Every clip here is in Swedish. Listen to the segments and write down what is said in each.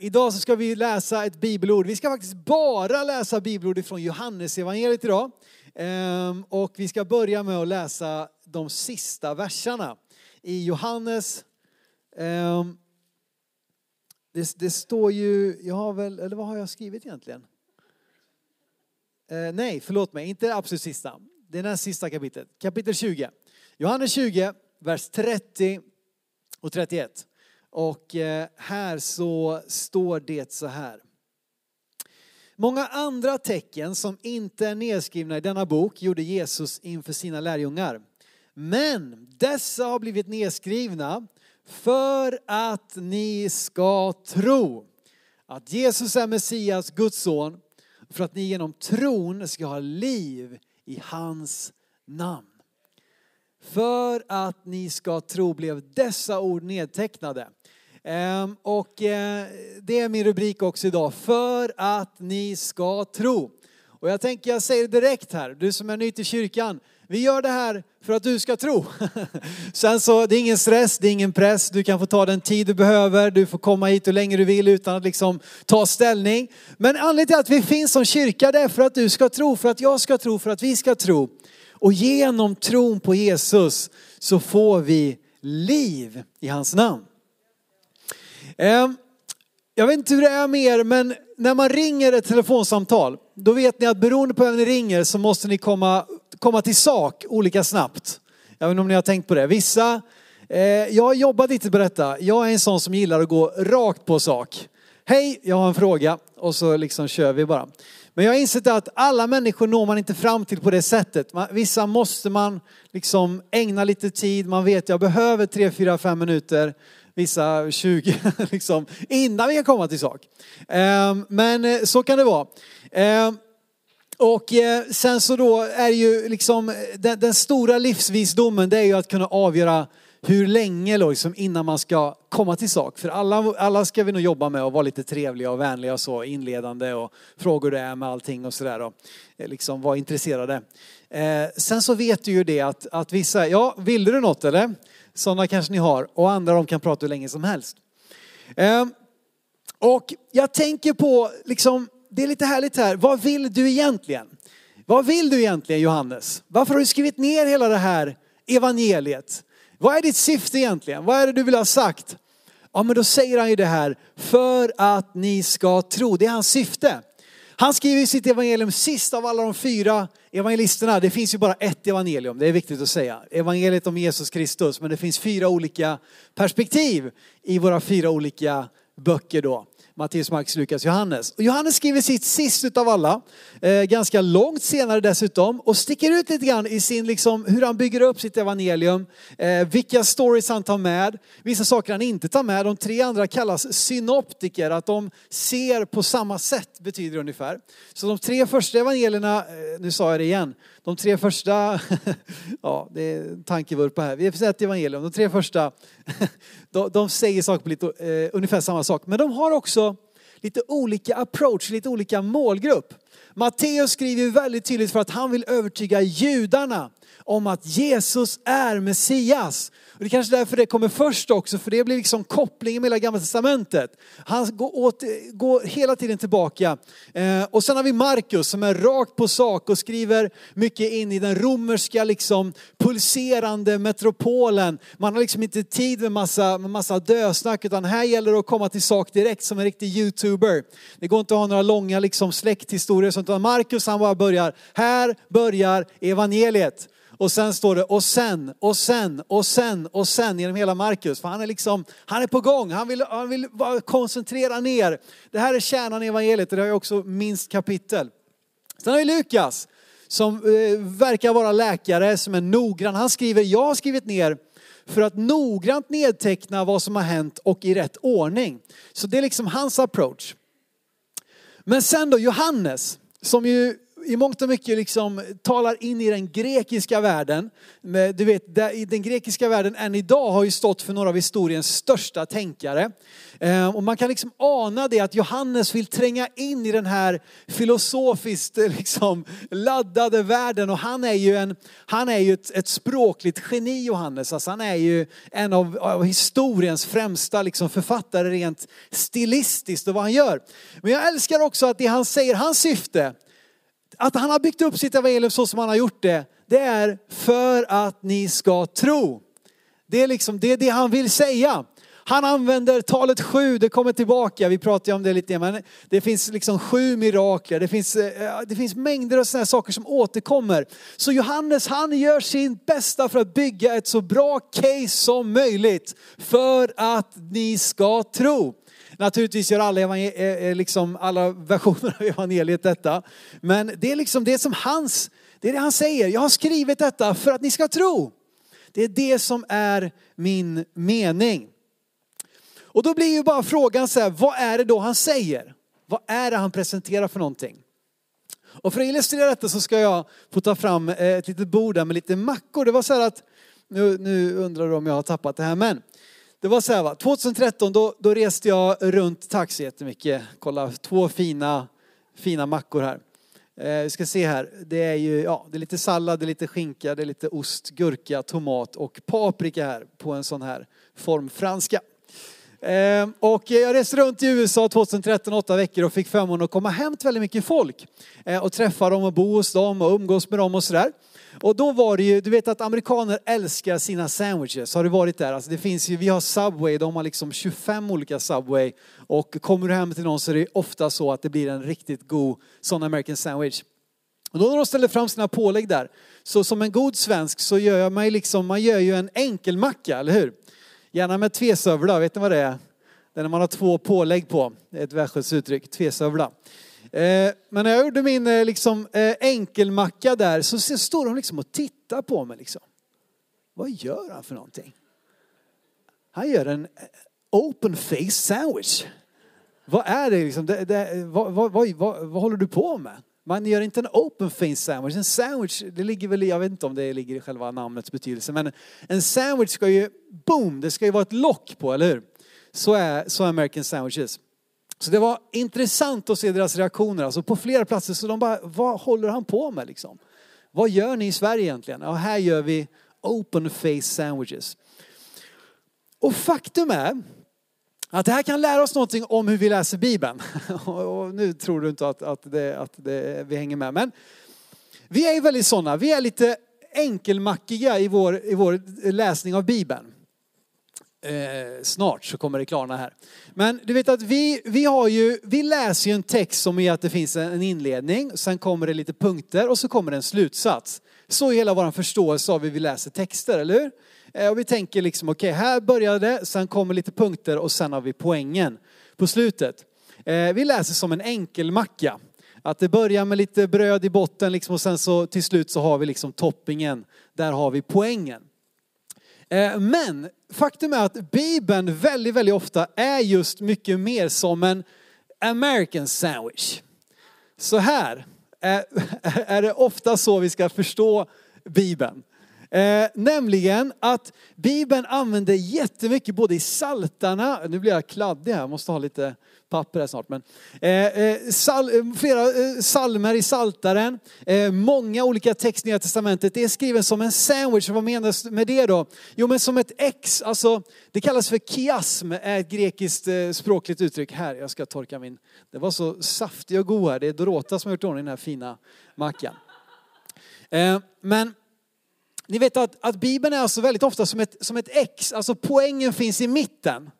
Idag så ska vi läsa ett bibelord. Vi ska faktiskt bara läsa bibelord från Johannesevangeliet idag. Ehm, och vi ska börja med att läsa de sista verserna i Johannes. Ehm, det, det står ju, jag har väl, eller vad har jag skrivit egentligen? Eh, nej, förlåt mig, inte det absolut sista. Det är näst sista kapitlet, kapitel 20. Johannes 20, vers 30 och 31. Och eh, här så står det så här. Många andra tecken som inte är nedskrivna i denna bok gjorde Jesus inför sina lärjungar. Men dessa har blivit nedskrivna för att ni ska tro att Jesus är Messias, Guds son, för att ni genom tron ska ha liv i hans namn. För att ni ska tro blev dessa ord nedtecknade. Ehm, och eh, det är min rubrik också idag, för att ni ska tro. Och jag tänker, jag säger direkt här, du som är ny till kyrkan, vi gör det här för att du ska tro. Sen så, det är ingen stress, det är ingen press, du kan få ta den tid du behöver, du får komma hit hur länge du vill utan att liksom ta ställning. Men anledningen till att vi finns som kyrka det är för att du ska tro, för att jag ska tro, för att vi ska tro. Och genom tron på Jesus så får vi liv i hans namn. Ehm, jag vet inte hur det är med er, men när man ringer ett telefonsamtal, då vet ni att beroende på vem ni ringer så måste ni komma, komma till sak olika snabbt. Jag vet inte om ni har tänkt på det. Vissa, eh, jag har jobbat lite på detta. Jag är en sån som gillar att gå rakt på sak. Hej, jag har en fråga och så liksom kör vi bara. Men jag har insett att alla människor når man inte fram till på det sättet. Vissa måste man liksom ägna lite tid. Man vet jag behöver 3, 4, 5 minuter vissa 20, liksom, innan vi kan komma till sak. Ehm, men eh, så kan det vara. Ehm, och eh, sen så då är ju liksom eh, den, den, stora livsvisdomen det är ju att kunna avgöra hur länge liksom innan man ska komma till sak. För alla, alla ska vi nog jobba med att vara lite trevliga och vänliga och så inledande och frågor det är med allting och sådär och liksom vara intresserade. Eh, sen så vet du ju det att, att vissa, ja vill du något eller? Sådana kanske ni har. Och andra de kan prata hur länge som helst. Eh, och jag tänker på, liksom, det är lite härligt här. Vad vill du egentligen? Vad vill du egentligen Johannes? Varför har du skrivit ner hela det här evangeliet? Vad är ditt syfte egentligen? Vad är det du vill ha sagt? Ja men då säger han ju det här, för att ni ska tro. Det är hans syfte. Han skriver i sitt evangelium sist av alla de fyra evangelisterna. Det finns ju bara ett evangelium, det är viktigt att säga. Evangeliet om Jesus Kristus, men det finns fyra olika perspektiv i våra fyra olika böcker då. Matteus, Markus, Lukas, Johannes. Och Johannes skriver sitt sist utav alla, eh, ganska långt senare dessutom, och sticker ut lite grann i sin, liksom, hur han bygger upp sitt evangelium, eh, vilka stories han tar med, vissa saker han inte tar med. De tre andra kallas synoptiker, att de ser på samma sätt betyder det ungefär. Så de tre första evangelierna, eh, nu sa jag det igen, de tre första, ja det är en tankevurpa här, vi har sett evangelium, de tre första, de, de säger saker på lite, eh, ungefär samma sak. Men de har också lite olika approach, lite olika målgrupp. Matteus skriver väldigt tydligt för att han vill övertyga judarna om att Jesus är Messias. Och det är kanske därför det kommer först också, för det blir liksom kopplingen med hela gamla testamentet. Han går, åt, går hela tiden tillbaka. Eh, och sen har vi Markus som är rakt på sak och skriver mycket in i den romerska liksom pulserande metropolen. Man har liksom inte tid med massa, med massa dösnack utan här gäller det att komma till sak direkt som en riktig youtuber. Det går inte att ha några långa liksom släkthistorier utan Markus han bara börjar, här börjar evangeliet. Och sen står det och sen, och sen, och sen, och sen genom hela Markus. För han är liksom, han är på gång, han vill, han vill bara koncentrera ner. Det här är kärnan i evangeliet och det har ju också minst kapitel. Sen har vi Lukas som eh, verkar vara läkare, som är noggrann. Han skriver, jag har skrivit ner för att noggrant nedteckna vad som har hänt och i rätt ordning. Så det är liksom hans approach. Men sen då Johannes, som ju i mångt och mycket liksom talar in i den grekiska världen. Du vet, i den grekiska världen än idag har ju stått för några av historiens största tänkare. Ehm, och man kan liksom ana det att Johannes vill tränga in i den här filosofiskt eh, liksom laddade världen och han är ju, en, han är ju ett, ett språkligt geni Johannes. Alltså han är ju en av, av historiens främsta liksom författare rent stilistiskt och vad han gör. Men jag älskar också att det han säger, hans syfte, att han har byggt upp sitt evangelium så som han har gjort det, det är för att ni ska tro. Det är liksom det, är det han vill säga. Han använder talet sju, det kommer tillbaka, vi pratade om det lite men det finns liksom sju mirakler, det finns, eh, det finns mängder av sådana saker som återkommer. Så Johannes han gör sin bästa för att bygga ett så bra case som möjligt för att ni ska tro. Naturligtvis gör alla, eh, eh, liksom alla versioner av evangeliet detta. Men det är liksom det som hans, det är det han säger. Jag har skrivit detta för att ni ska tro. Det är det som är min mening. Och då blir ju bara frågan så här, vad är det då han säger? Vad är det han presenterar för någonting? Och för att illustrera detta så ska jag få ta fram eh, ett litet bord där med lite mackor. Det var så här att, nu, nu undrar du om jag har tappat det här, men det var så här va, 2013 då, då reste jag runt taxi jättemycket. Kolla, två fina, fina mackor här. Eh, vi ska se här, det är ju ja, det är lite sallad, det är lite skinka, det är lite ost, gurka, tomat och paprika här på en sån här formfranska. Eh, och jag reste runt i USA 2013, åtta veckor och fick förmånen att komma hem till väldigt mycket folk. Eh, och träffa dem och bo hos dem och umgås med dem och sådär. Och då var det ju, du vet att amerikaner älskar sina sandwiches. Har du varit där? Alltså det finns ju, vi har Subway, de har liksom 25 olika Subway. Och kommer du hem till någon så är det ofta så att det blir en riktigt god sån American sandwich. Och då när de ställer fram sina pålägg där, så som en god svensk så gör man ju liksom, man gör ju en enkelmacka, eller hur? Gärna med tvesövla, vet ni vad det är? Det är när man har två pålägg på, det är ett västgötsuttryck, tvesövla. Eh, men när jag gjorde min eh, liksom, eh, enkelmacka där så står de liksom och tittar på mig. Liksom. Vad gör han för någonting? Han gör en open face sandwich. Vad är det liksom? Det, det, vad, vad, vad, vad, håller du på med? Man gör inte en open face sandwich. En sandwich, det ligger väl i, jag vet inte om det ligger i själva namnets betydelse, men en sandwich ska ju, boom, det ska ju vara ett lock på, eller hur? Så är, så är American sandwiches. Så det var intressant att se deras reaktioner. Alltså på flera platser så de bara, vad håller han på med liksom? Vad gör ni i Sverige egentligen? Ja, här gör vi open face sandwiches. Och faktum är att det här kan lära oss någonting om hur vi läser Bibeln. Och nu tror du inte att, att, det, att det, vi hänger med. Men vi är ju väldigt sådana, vi är lite enkelmackiga i vår, i vår läsning av Bibeln. Eh, snart så kommer det klarna här. Men du vet att vi, vi har ju, vi läser ju en text som är att det finns en inledning, sen kommer det lite punkter och så kommer det en slutsats. Så är hela vår förståelse av hur vi läser texter, eller hur? Eh, och vi tänker liksom, okej, okay, här börjar det, sen kommer lite punkter och sen har vi poängen på slutet. Eh, vi läser som en enkelmacka. Att det börjar med lite bröd i botten liksom, och sen så till slut så har vi liksom toppingen. Där har vi poängen. Eh, men faktum är att Bibeln väldigt, väldigt ofta är just mycket mer som en American sandwich. Så här eh, är det ofta så vi ska förstå Bibeln. Eh, nämligen att Bibeln använder jättemycket både i saltarna, nu blir jag kladdig här, jag måste ha lite papper här snart. Men, eh, eh sal, eh, flera eh, salmer i saltaren, eh, många olika texter i Nya testamentet. Det är skriven som en sandwich. Vad menas med det då? Jo men som ett X, alltså det kallas för kiasm, är ett grekiskt eh, språkligt uttryck. Här, jag ska torka min, det var så saftig och god här. Det är Dorota som har gjort ordning den här fina mackan. Eh, men ni vet att, att Bibeln är alltså väldigt ofta som ett, som ett X, alltså poängen finns i mitten.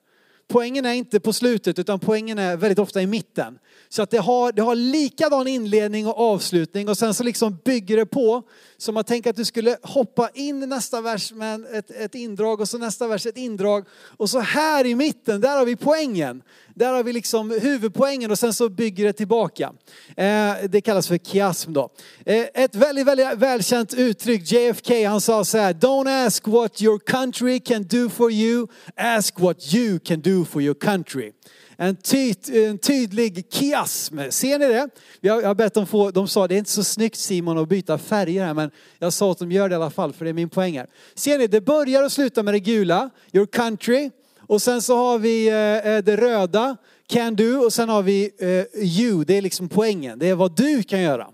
Poängen är inte på slutet utan poängen är väldigt ofta i mitten. Så att det har, det har likadan inledning och avslutning och sen så liksom bygger det på. Så man tänker att du skulle hoppa in i nästa vers med ett, ett indrag och så nästa vers ett indrag. Och så här i mitten, där har vi poängen. Där har vi liksom huvudpoängen och sen så bygger det tillbaka. Eh, det kallas för kiasm då. Eh, ett väldigt, väldigt välkänt uttryck, JFK, han sa så här, Don't ask what your country can do for you, ask what you can do for your country. En, tyd, en tydlig kiasm. Ser ni det? Jag har bett dem få, de sa det är inte så snyggt Simon att byta färger här men jag sa att de gör det i alla fall för det är min poäng här. Ser ni, det börjar och slutar med det gula, your country. Och sen så har vi eh, eh, det röda, can do. Och sen har vi eh, you, det är liksom poängen. Det är vad du kan göra.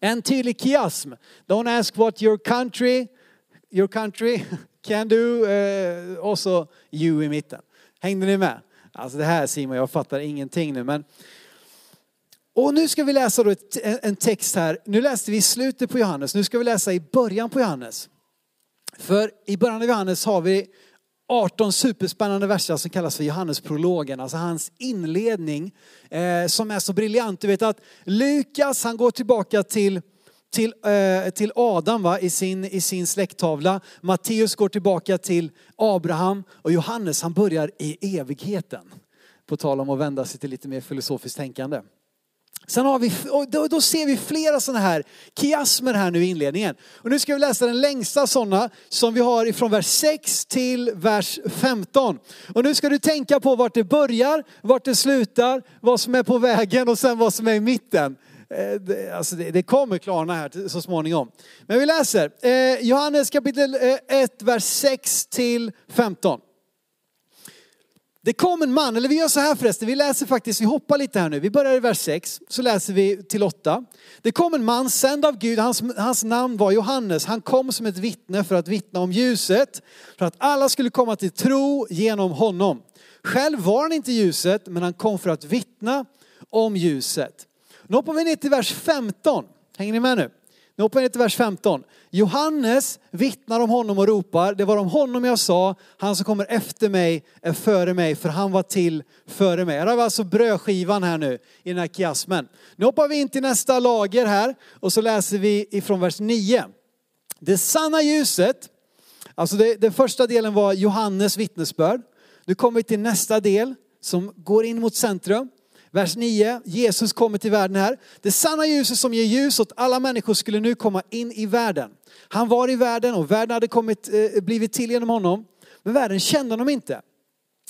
En tydlig kiasm. Don't ask what your country, your country can do. Eh, och så you i mitten. Hängde ni med? Alltså det här Simon, jag fattar ingenting nu men och nu ska vi läsa då ett, en text här. Nu läste vi i slutet på Johannes, nu ska vi läsa i början på Johannes. För i början av Johannes har vi 18 superspännande verser som kallas för Johannesprologen, alltså hans inledning eh, som är så briljant. Du vet att Lukas han går tillbaka till till, eh, till Adam va, i, sin, i sin släkttavla. Matteus går tillbaka till Abraham och Johannes han börjar i evigheten. På tal om att vända sig till lite mer filosofiskt tänkande. Sen har vi, då, då ser vi flera sådana här kiasmer här nu i inledningen. Och nu ska vi läsa den längsta sådana som vi har ifrån vers 6 till vers 15. Och nu ska du tänka på vart det börjar, vart det slutar, vad som är på vägen och sen vad som är i mitten. Eh, alltså det, det kommer klarna här så småningom. Men vi läser eh, Johannes kapitel 1, eh, vers 6 till 15. Det kom en man, eller vi gör så här förresten, vi läser faktiskt, vi hoppar lite här nu. Vi börjar i vers 6, så läser vi till 8. Det kom en man sänd av Gud, hans, hans namn var Johannes. Han kom som ett vittne för att vittna om ljuset, för att alla skulle komma till tro genom honom. Själv var han inte ljuset, men han kom för att vittna om ljuset. Nu hoppar vi ner till vers 15. Hänger ni med nu? Nu hoppar vi ner till vers 15. Johannes vittnar om honom och ropar, det var om honom jag sa, han som kommer efter mig är före mig, för han var till före mig. Här har vi alltså brödskivan här nu i den här kiasmen. Nu hoppar vi in till nästa lager här och så läser vi ifrån vers 9. Det sanna ljuset, alltså det, den första delen var Johannes vittnesbörd. Nu kommer vi till nästa del som går in mot centrum. Vers 9, Jesus kommer till världen här. Det sanna ljuset som ger ljus åt alla människor skulle nu komma in i världen. Han var i världen och världen hade kommit, eh, blivit till genom honom. Men världen kände honom inte.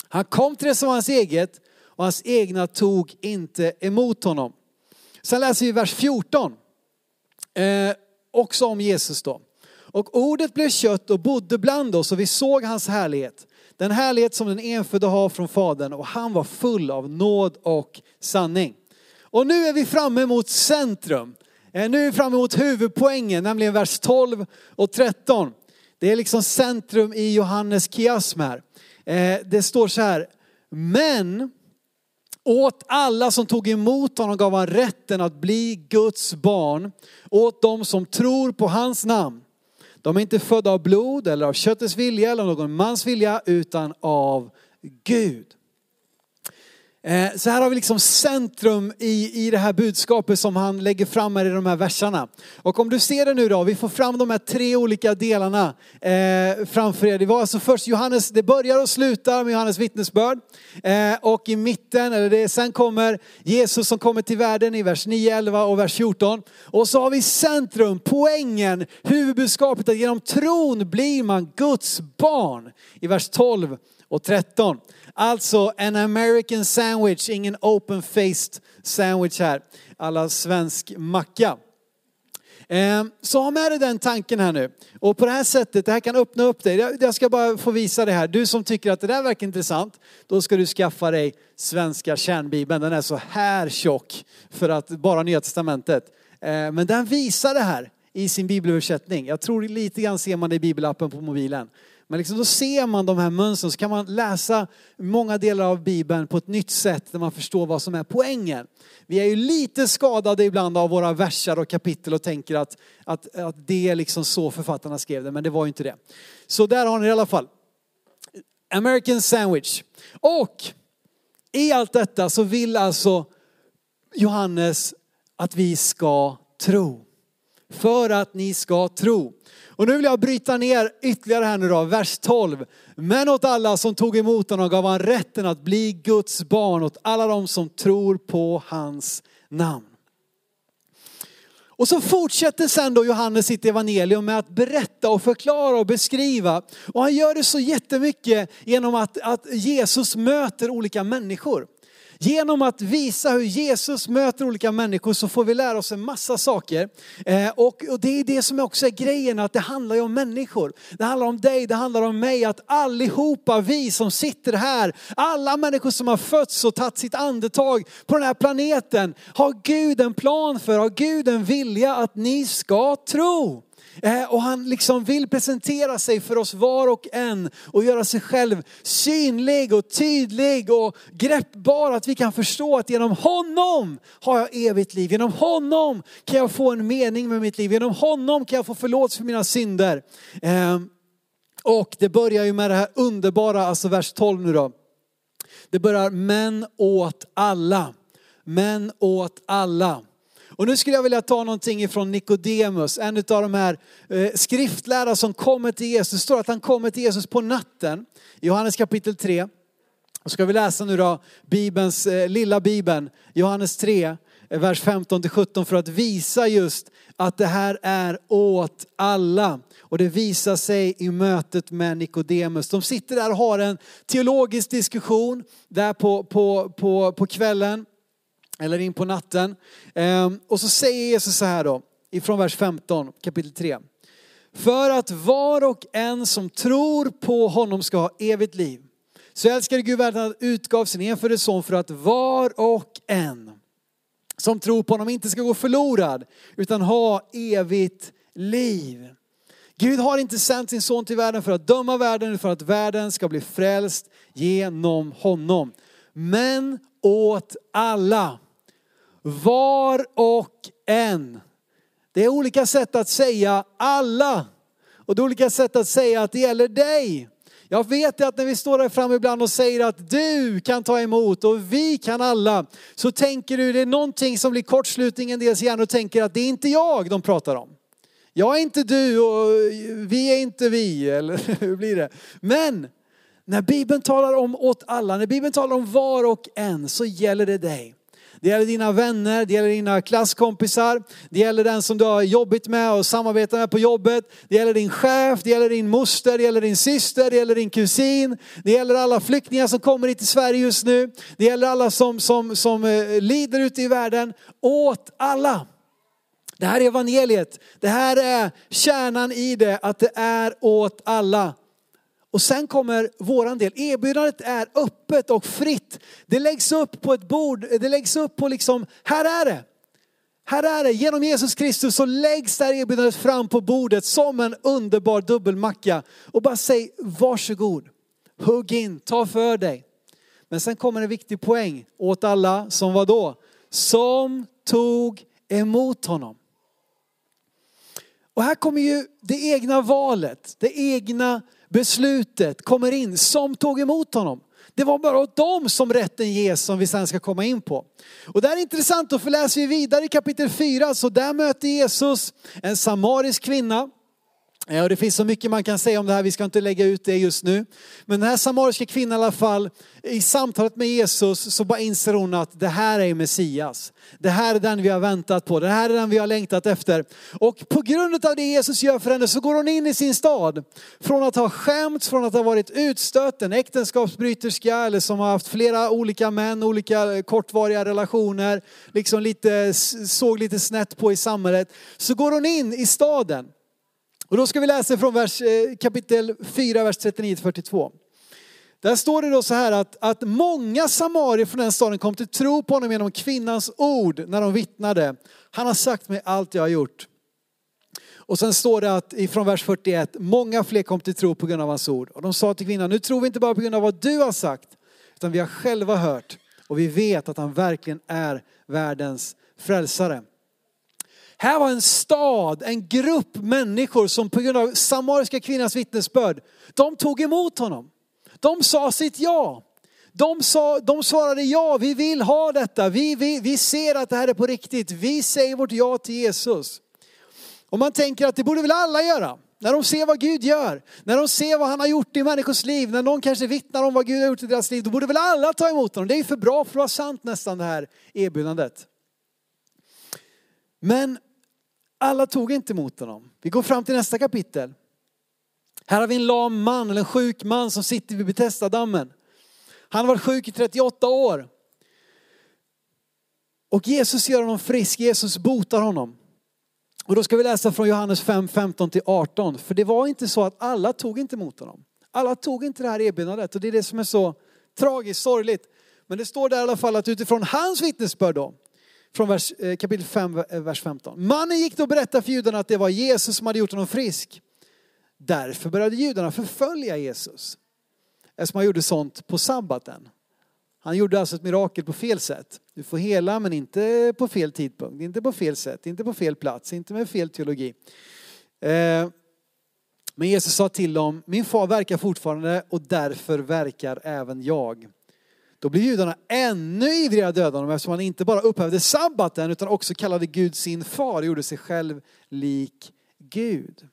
Han kom till det som var hans eget och hans egna tog inte emot honom. Sen läser vi vers 14. Eh, också om Jesus då. Och ordet blev kött och bodde bland oss och vi såg hans härlighet. Den härlighet som den enfödde har från Fadern och han var full av nåd och sanning. Och nu är vi framme mot centrum. Eh, nu är vi framme mot huvudpoängen, nämligen vers 12 och 13. Det är liksom centrum i Johannes kiasm här. Eh, det står så här, men åt alla som tog emot honom gav han rätten att bli Guds barn, åt dem som tror på hans namn. De är inte födda av blod eller av köttets vilja eller någon mans vilja utan av Gud. Eh, så här har vi liksom centrum i, i det här budskapet som han lägger fram här i de här verserna. Och om du ser det nu då, vi får fram de här tre olika delarna eh, framför er. Det var alltså först Johannes, det börjar och slutar med Johannes vittnesbörd. Eh, och i mitten, eller det, sen kommer Jesus som kommer till världen i vers 9, 11 och vers 14. Och så har vi centrum, poängen, huvudbudskapet att genom tron blir man Guds barn i vers 12 och 13. Alltså en American sandwich, ingen open-faced sandwich här. Alla svensk macka. Ehm, så ha med dig den tanken här nu. Och på det här sättet, det här kan öppna upp dig. Jag ska bara få visa det här. Du som tycker att det där verkar intressant, då ska du skaffa dig svenska kärnbibeln. Den är så här tjock för att bara Nya Testamentet. Ehm, men den visar det här i sin bibelöversättning. Jag tror lite grann ser man det i bibelappen på mobilen. Men liksom då ser man de här mönstren så kan man läsa många delar av Bibeln på ett nytt sätt där man förstår vad som är poängen. Vi är ju lite skadade ibland av våra versar och kapitel och tänker att, att, att det är liksom så författarna skrev det, men det var ju inte det. Så där har ni i alla fall. American Sandwich. Och i allt detta så vill alltså Johannes att vi ska tro. För att ni ska tro. Och nu vill jag bryta ner ytterligare här nu då, vers 12. Men åt alla som tog emot honom gav han rätten att bli Guds barn, åt alla de som tror på hans namn. Och så fortsätter sen då Johannes sitt evangelium med att berätta och förklara och beskriva. Och han gör det så jättemycket genom att, att Jesus möter olika människor. Genom att visa hur Jesus möter olika människor så får vi lära oss en massa saker. Eh, och, och det är det som också är grejen, att det handlar ju om människor. Det handlar om dig, det handlar om mig, att allihopa vi som sitter här, alla människor som har fötts och tagit sitt andetag på den här planeten, har Gud en plan för, har Gud en vilja att ni ska tro. Eh, och han liksom vill presentera sig för oss var och en och göra sig själv synlig och tydlig och greppbar. Att vi kan förstå att genom honom har jag evigt liv. Genom honom kan jag få en mening med mitt liv. Genom honom kan jag få förlåtelse för mina synder. Ehm, och det börjar ju med det här underbara, alltså vers 12 nu då. Det börjar men åt alla. Men åt alla. Och nu skulle jag vilja ta någonting ifrån Nikodemus, en av de här eh, skriftlärda skriftlärare som kommer till Jesus. Det står att han kommer till Jesus på natten, Johannes kapitel 3. Och ska vi läsa nu då Bibelns, eh, lilla Bibeln, Johannes 3, eh, vers 15-17, för att visa just att det här är åt alla. Och det visar sig i mötet med Nikodemus. De sitter där och har en teologisk diskussion där på, på, på, på kvällen eller in på natten. Ehm, och så säger Jesus så här då, ifrån vers 15, kapitel 3. För att var och en som tror på honom ska ha evigt liv. Så älskade Gud världen att utgav sin enfödde son för att var och en som tror på honom inte ska gå förlorad utan ha evigt liv. Gud har inte sänt sin son till världen för att döma världen utan för att världen ska bli frälst genom honom. Men åt alla var och en. Det är olika sätt att säga alla. Och det är olika sätt att säga att det gäller dig. Jag vet att när vi står där framme ibland och säger att du kan ta emot och vi kan alla. Så tänker du, det är någonting som blir kortslutning i en dels hjärna och tänker att det är inte jag de pratar om. Jag är inte du och vi är inte vi, eller hur blir det? Men när Bibeln talar om åt alla, när Bibeln talar om var och en så gäller det dig. Det gäller dina vänner, det gäller dina klasskompisar, det gäller den som du har jobbigt med och samarbetar med på jobbet. Det gäller din chef, det gäller din moster, det gäller din syster, det gäller din kusin. Det gäller alla flyktingar som kommer hit till Sverige just nu. Det gäller alla som, som, som eh, lider ute i världen. Åt alla. Det här är evangeliet. Det här är kärnan i det, att det är åt alla. Och sen kommer våran del. Erbjudandet är öppet och fritt. Det läggs upp på ett bord, det läggs upp på liksom, här är det. Här är det, genom Jesus Kristus så läggs det här erbjudandet fram på bordet som en underbar dubbelmacka. Och bara säg varsågod, hugg in, ta för dig. Men sen kommer en viktig poäng åt alla som var då, som tog emot honom. Och här kommer ju det egna valet, det egna beslutet kommer in som tog emot honom. Det var bara åt dem som rätten ges som vi sen ska komma in på. Och det här är intressant, då för läser vi vidare i kapitel 4 så där möter Jesus en samarisk kvinna Ja, och det finns så mycket man kan säga om det här, vi ska inte lägga ut det just nu. Men den här samariska kvinnan i alla fall, i samtalet med Jesus så bara inser hon att det här är Messias. Det här är den vi har väntat på, det här är den vi har längtat efter. Och på grund av det Jesus gör för henne så går hon in i sin stad. Från att ha skämts, från att ha varit utstött, en äktenskapsbryterska eller som har haft flera olika män, olika kortvariga relationer, liksom lite, såg lite snett på i samhället. Så går hon in i staden. Och då ska vi läsa från vers, eh, kapitel 4, vers 39-42. Där står det då så här att, att många samarier från den staden kom till tro på honom genom kvinnans ord när de vittnade. Han har sagt mig allt jag har gjort. Och sen står det att ifrån vers 41, många fler kom till tro på grund av hans ord. Och de sa till kvinnan, nu tror vi inte bara på grund av vad du har sagt, utan vi har själva hört och vi vet att han verkligen är världens frälsare. Här var en stad, en grupp människor som på grund av samariska kvinnans vittnesbörd, de tog emot honom. De sa sitt ja. De, sa, de svarade ja, vi vill ha detta. Vi, vi, vi ser att det här är på riktigt. Vi säger vårt ja till Jesus. Och man tänker att det borde väl alla göra. När de ser vad Gud gör, när de ser vad han har gjort i människors liv, när någon kanske vittnar om vad Gud har gjort i deras liv, då borde väl alla ta emot honom. Det är ju för bra för att vara sant nästan det här erbjudandet. Men alla tog inte emot honom. Vi går fram till nästa kapitel. Här har vi en lam man, eller en sjuk man som sitter vid Betesda-dammen. Han har varit sjuk i 38 år. Och Jesus gör honom frisk, Jesus botar honom. Och då ska vi läsa från Johannes 5, 15 till 18. För det var inte så att alla tog inte emot honom. Alla tog inte det här erbjudandet och det är det som är så tragiskt, sorgligt. Men det står där i alla fall att utifrån hans vittnesbörd då, från vers, eh, kapitel 5, eh, vers 15. Mannen gick då och berättade för judarna att det var Jesus som hade gjort honom frisk. Därför började judarna förfölja Jesus. Eftersom han gjorde sånt på sabbaten. Han gjorde alltså ett mirakel på fel sätt. Du får hela men inte på fel tidpunkt, inte på fel sätt, inte på fel plats, inte med fel teologi. Eh, men Jesus sa till dem, min far verkar fortfarande och därför verkar även jag. Då blev judarna ännu ivrigare att döda honom eftersom han inte bara upphävde sabbaten utan också kallade Gud sin far och gjorde sig själv lik Gud.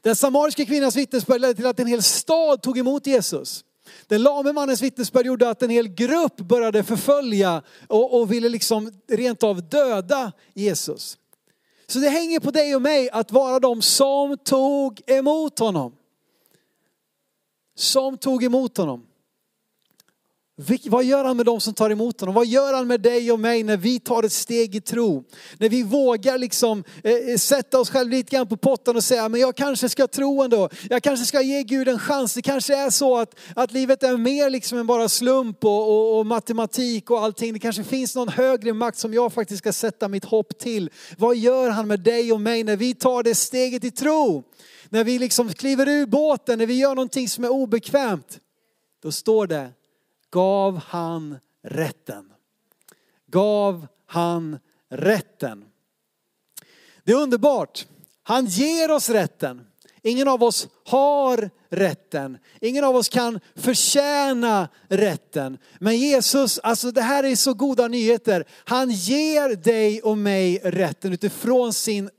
Den samariska kvinnans vittnesbörd ledde till att en hel stad tog emot Jesus. Den lame mannens vittnesbörd gjorde att en hel grupp började förfölja och, och ville liksom rent av döda Jesus. Så det hänger på dig och mig att vara de som tog emot honom. Som tog emot honom. Vad gör han med de som tar emot honom? Vad gör han med dig och mig när vi tar ett steg i tro? När vi vågar liksom eh, eh, sätta oss själva lite grann på potten och säga, men jag kanske ska tro ändå. Jag kanske ska ge Gud en chans. Det kanske är så att, att livet är mer liksom än bara slump och, och, och matematik och allting. Det kanske finns någon högre makt som jag faktiskt ska sätta mitt hopp till. Vad gör han med dig och mig när vi tar det steget i tro? När vi liksom kliver ur båten, när vi gör någonting som är obekvämt. Då står det gav han rätten. Gav han rätten. Det är underbart. Han ger oss rätten. Ingen av oss har rätten. Ingen av oss kan förtjäna rätten. Men Jesus, alltså det här är så goda nyheter. Han ger dig och mig rätten utifrån sin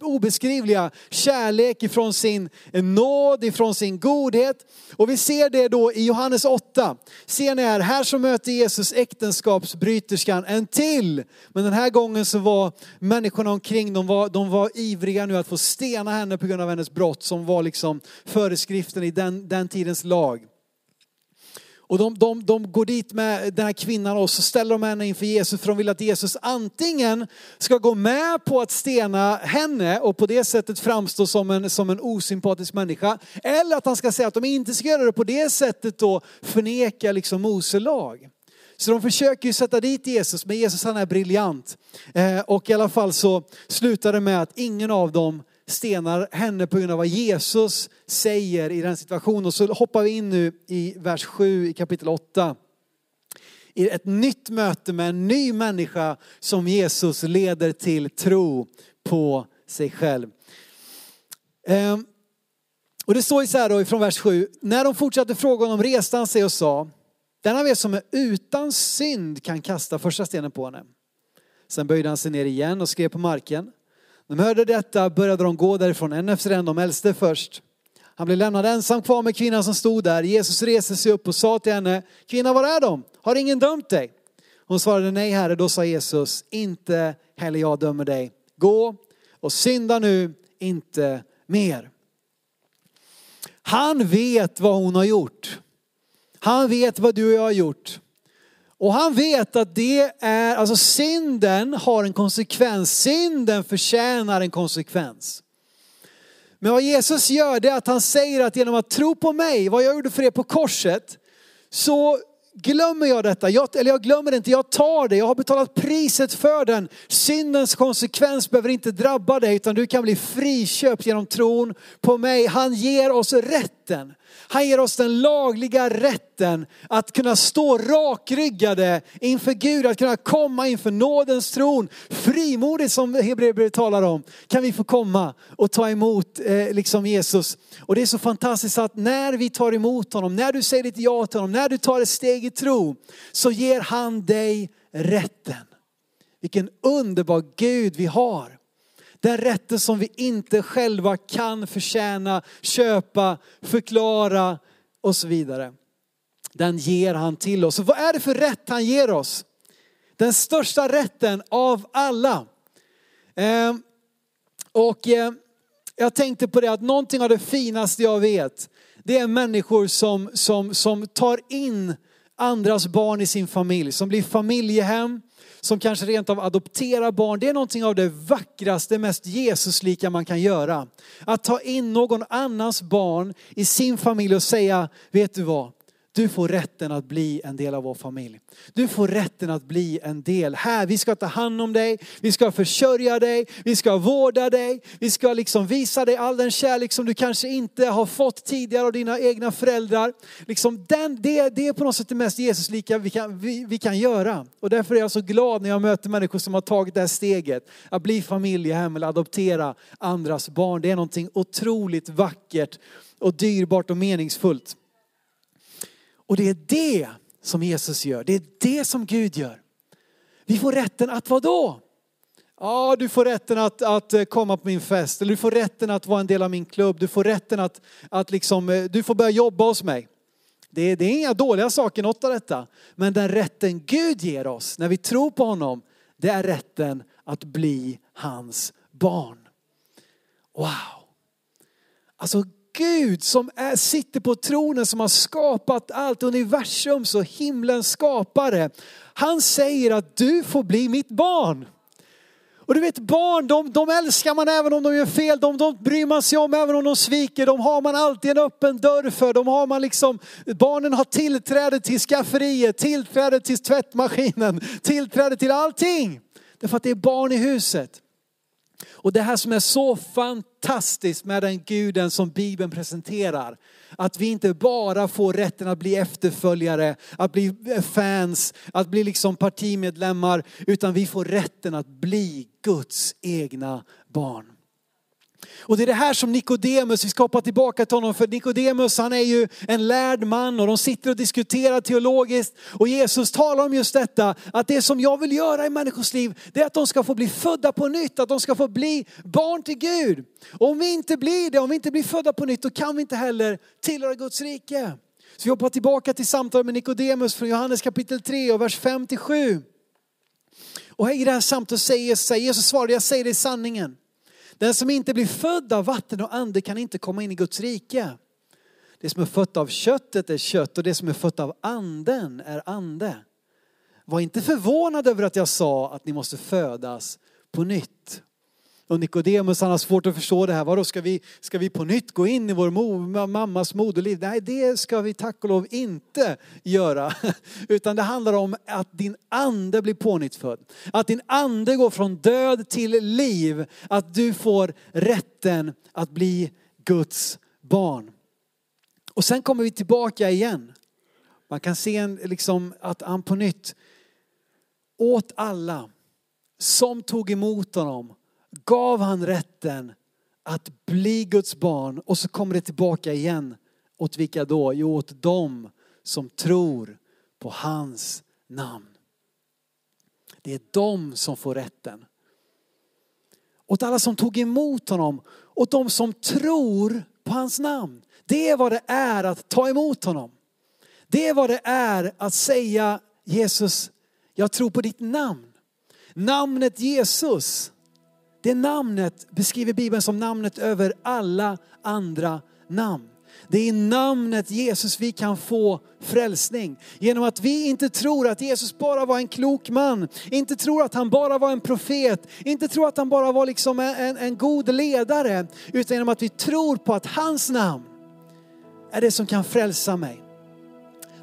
obeskrivliga kärlek ifrån sin nåd, ifrån sin godhet. Och vi ser det då i Johannes 8. Ser ni här, här så möter Jesus äktenskapsbryterskan en till. Men den här gången så var människorna omkring, de var, de var ivriga nu att få stena henne på grund av hennes brott som var liksom föreskriften i den, den tidens lag. Och de, de, de går dit med den här kvinnan och så ställer de henne inför Jesus för de vill att Jesus antingen ska gå med på att stena henne och på det sättet framstå som en, som en osympatisk människa. Eller att han ska säga att de inte ska göra det på det sättet då förneka liksom Mose lag. Så de försöker ju sätta dit Jesus, men Jesus han är briljant. Eh, och i alla fall så slutar det med att ingen av dem stenar henne på grund av vad Jesus säger i den situationen. Och så hoppar vi in nu i vers 7 i kapitel 8. I ett nytt möte med en ny människa som Jesus leder till tro på sig själv. Ehm, och det står ju så här då från vers 7. När de fortsatte fråga honom reste han sig och sa, den av er som är utan synd kan kasta första stenen på henne. Sen böjde han sig ner igen och skrev på marken. När de hörde detta började de gå därifrån en efter en, de äldste först. Han blev lämnad ensam kvar med kvinnan som stod där. Jesus reste sig upp och sa till henne, kvinna var är de? Har ingen dömt dig? Hon svarade nej herre, då sa Jesus, inte heller jag dömer dig. Gå och synda nu inte mer. Han vet vad hon har gjort. Han vet vad du och jag har gjort. Och han vet att det är, alltså synden har en konsekvens. Synden förtjänar en konsekvens. Men vad Jesus gör det är att han säger att genom att tro på mig, vad jag gjorde för er på korset, så glömmer jag detta. Jag, eller jag glömmer det inte, jag tar det. Jag har betalat priset för den. Syndens konsekvens behöver inte drabba dig utan du kan bli friköpt genom tron på mig. Han ger oss rätten han ger oss den lagliga rätten att kunna stå rakryggade inför Gud, att kunna komma inför nådens tron. Frimodigt som Hebreerbrevet talar om kan vi få komma och ta emot eh, liksom Jesus. Och det är så fantastiskt att när vi tar emot honom, när du säger ditt ja till honom, när du tar ett steg i tro så ger han dig rätten. Vilken underbar Gud vi har. Den rätten som vi inte själva kan förtjäna, köpa, förklara och så vidare. Den ger han till oss. Och vad är det för rätt han ger oss? Den största rätten av alla. Eh, och eh, jag tänkte på det att någonting av det finaste jag vet, det är människor som, som, som tar in andras barn i sin familj, som blir familjehem, som kanske rent av adopterar barn. Det är någonting av det vackraste, mest Jesuslika man kan göra. Att ta in någon annans barn i sin familj och säga, vet du vad? Du får rätten att bli en del av vår familj. Du får rätten att bli en del. Här, vi ska ta hand om dig, vi ska försörja dig, vi ska vårda dig, vi ska liksom visa dig all den kärlek som du kanske inte har fått tidigare av dina egna föräldrar. Liksom den, det, det är på något sätt det mest Jesuslika vi kan, vi, vi kan göra. Och därför är jag så glad när jag möter människor som har tagit det här steget. Att bli familjehem eller adoptera andras barn. Det är någonting otroligt vackert och dyrbart och meningsfullt. Och det är det som Jesus gör. Det är det som Gud gör. Vi får rätten att vad då? Ja, du får rätten att, att eh, komma på min fest, eller du får rätten att vara en del av min klubb, du får rätten att, att liksom, eh, du får börja jobba hos mig. Det är, det är inga dåliga saker, något av detta. Men den rätten Gud ger oss när vi tror på honom, det är rätten att bli hans barn. Wow! Alltså Gud som är, sitter på tronen som har skapat allt, universums och himlens skapare. Han säger att du får bli mitt barn. Och du vet barn, de, de älskar man även om de gör fel, de, de bryr man sig om även om de sviker, de har man alltid en öppen dörr för. De har man liksom, barnen har tillträde till skafferiet, tillträde till tvättmaskinen, tillträde till allting. Därför att det är barn i huset. Och det här som är så fantastiskt med den guden som Bibeln presenterar. Att vi inte bara får rätten att bli efterföljare, att bli fans, att bli liksom partimedlemmar, utan vi får rätten att bli Guds egna barn. Och det är det här som Nikodemus, vi ska hoppa tillbaka till honom, för Nikodemus han är ju en lärd man och de sitter och diskuterar teologiskt. Och Jesus talar om just detta, att det som jag vill göra i människors liv, det är att de ska få bli födda på nytt, att de ska få bli barn till Gud. Och om vi inte blir det, om vi inte blir födda på nytt, då kan vi inte heller tillhöra Guds rike. Så vi hoppar tillbaka till samtalet med Nikodemus från Johannes kapitel 3 och vers 5 till 7. Och i det här samtalet säger Jesus Jesus svarar, jag säger det i sanningen. Den som inte blir född av vatten och ande kan inte komma in i Guds rike. Det som är fött av köttet är kött och det som är fött av anden är ande. Var inte förvånad över att jag sa att ni måste födas på nytt. Och Nikodemus han har svårt att förstå det här. Vadå, ska vi, ska vi på nytt gå in i vår mammas moderliv? Nej, det ska vi tack och lov inte göra. Utan det handlar om att din ande blir pånyttfödd. Att din ande går från död till liv. Att du får rätten att bli Guds barn. Och sen kommer vi tillbaka igen. Man kan se en, liksom, att han på nytt åt alla som tog emot honom gav han rätten att bli Guds barn och så kommer det tillbaka igen. Åt vilka då? Jo, åt dem som tror på hans namn. Det är de som får rätten. Åt alla som tog emot honom, åt de som tror på hans namn. Det är vad det är att ta emot honom. Det är vad det är att säga Jesus, jag tror på ditt namn. Namnet Jesus det namnet beskriver Bibeln som namnet över alla andra namn. Det är i namnet Jesus vi kan få frälsning. Genom att vi inte tror att Jesus bara var en klok man, inte tror att han bara var en profet, inte tror att han bara var liksom en, en god ledare, utan genom att vi tror på att hans namn är det som kan frälsa mig.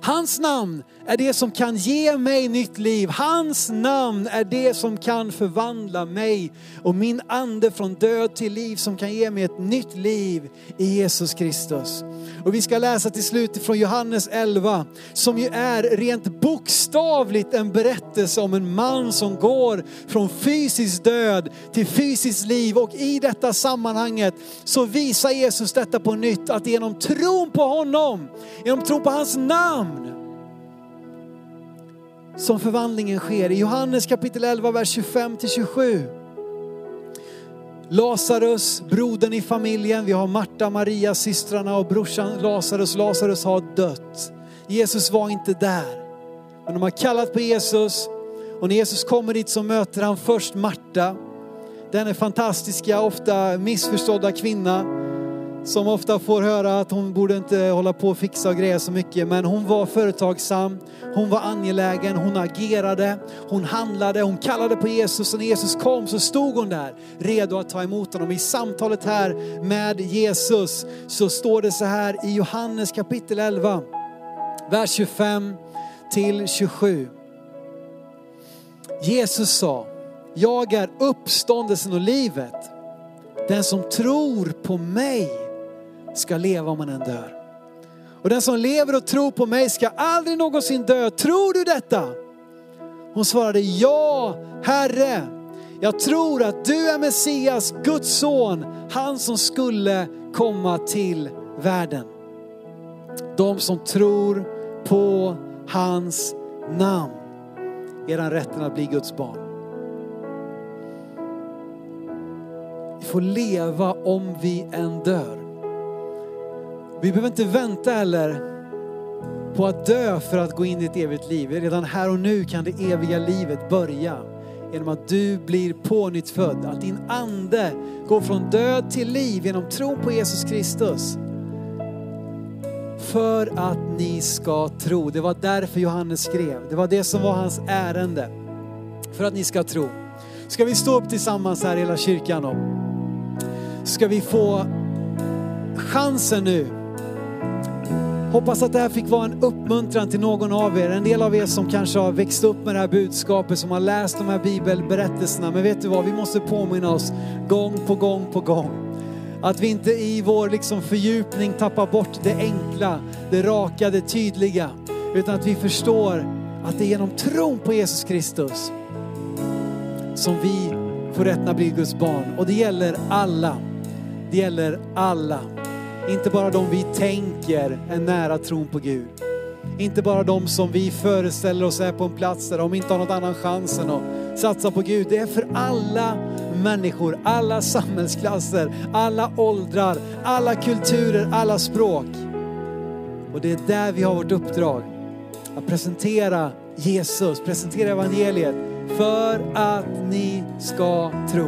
Hans namn är det som kan ge mig nytt liv. Hans namn är det som kan förvandla mig och min ande från död till liv som kan ge mig ett nytt liv i Jesus Kristus. Och vi ska läsa till slut från Johannes 11 som ju är rent bokstavligt en berättelse om en man som går från fysisk död till fysiskt liv och i detta sammanhanget så visar Jesus detta på nytt att genom tron på honom, genom tron på hans namn som förvandlingen sker. I Johannes kapitel 11, vers 25-27. Lazarus, brodern i familjen, vi har Marta, Maria, systrarna och brorsan Lazarus. Lazarus har dött. Jesus var inte där. Men de har kallat på Jesus och när Jesus kommer dit så möter han först Marta, den är fantastiska, ofta missförstådda kvinna som ofta får höra att hon borde inte hålla på och fixa och greja så mycket. Men hon var företagsam, hon var angelägen, hon agerade, hon handlade, hon kallade på Jesus och när Jesus kom så stod hon där redo att ta emot honom. I samtalet här med Jesus så står det så här i Johannes kapitel 11, vers 25 till 27. Jesus sa, jag är uppståndelsen och livet. Den som tror på mig ska leva om man än dör. Och den som lever och tror på mig ska aldrig någonsin dö. Tror du detta? Hon svarade ja, Herre. Jag tror att du är Messias, Guds son, han som skulle komma till världen. De som tror på hans namn är den rätten att bli Guds barn. Vi får leva om vi än dör. Vi behöver inte vänta heller på att dö för att gå in i ett evigt liv. Redan här och nu kan det eviga livet börja genom att du blir pånyttfödd. Att din ande går från död till liv genom tro på Jesus Kristus. För att ni ska tro. Det var därför Johannes skrev. Det var det som var hans ärende. För att ni ska tro. Ska vi stå upp tillsammans här hela kyrkan då? ska vi få chansen nu Hoppas att det här fick vara en uppmuntran till någon av er. En del av er som kanske har växt upp med det här budskapet, som har läst de här bibelberättelserna. Men vet du vad, vi måste påminna oss gång på gång på gång. Att vi inte i vår liksom fördjupning tappar bort det enkla, det raka, det tydliga. Utan att vi förstår att det är genom tron på Jesus Kristus som vi får rätten att bli Guds barn. Och det gäller alla. Det gäller alla. Inte bara de vi tänker är nära tron på Gud. Inte bara de som vi föreställer oss är på en plats där de inte har någon annan chans än att satsa på Gud. Det är för alla människor, alla samhällsklasser, alla åldrar, alla kulturer, alla språk. Och det är där vi har vårt uppdrag. Att presentera Jesus, presentera evangeliet för att ni ska tro.